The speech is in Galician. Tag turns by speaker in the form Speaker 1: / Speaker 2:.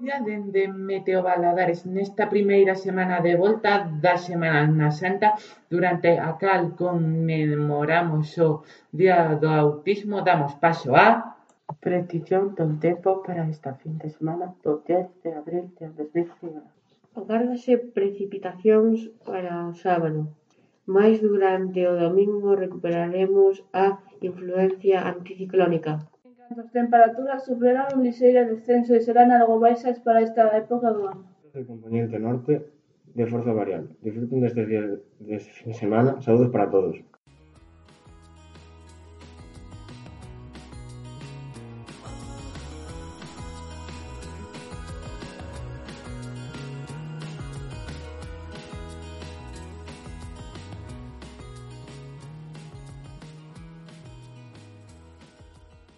Speaker 1: día dende Meteo Valadares nesta primeira semana de volta da Semana Santa durante a cal conmemoramos o Día do Autismo damos paso a
Speaker 2: Predición do tempo para esta fin de semana do 10 de abril de 2021 Agárdase precipitacións para o sábado. Máis durante o domingo recuperaremos a influencia anticiclónica
Speaker 3: durante as temperaturas sufrirán un lixeiro descenso e serán algo baixas para esta época do ano.
Speaker 4: De compoñente norte de forza variable. Disfruten destes días de fin de semana. Saúdos para todos.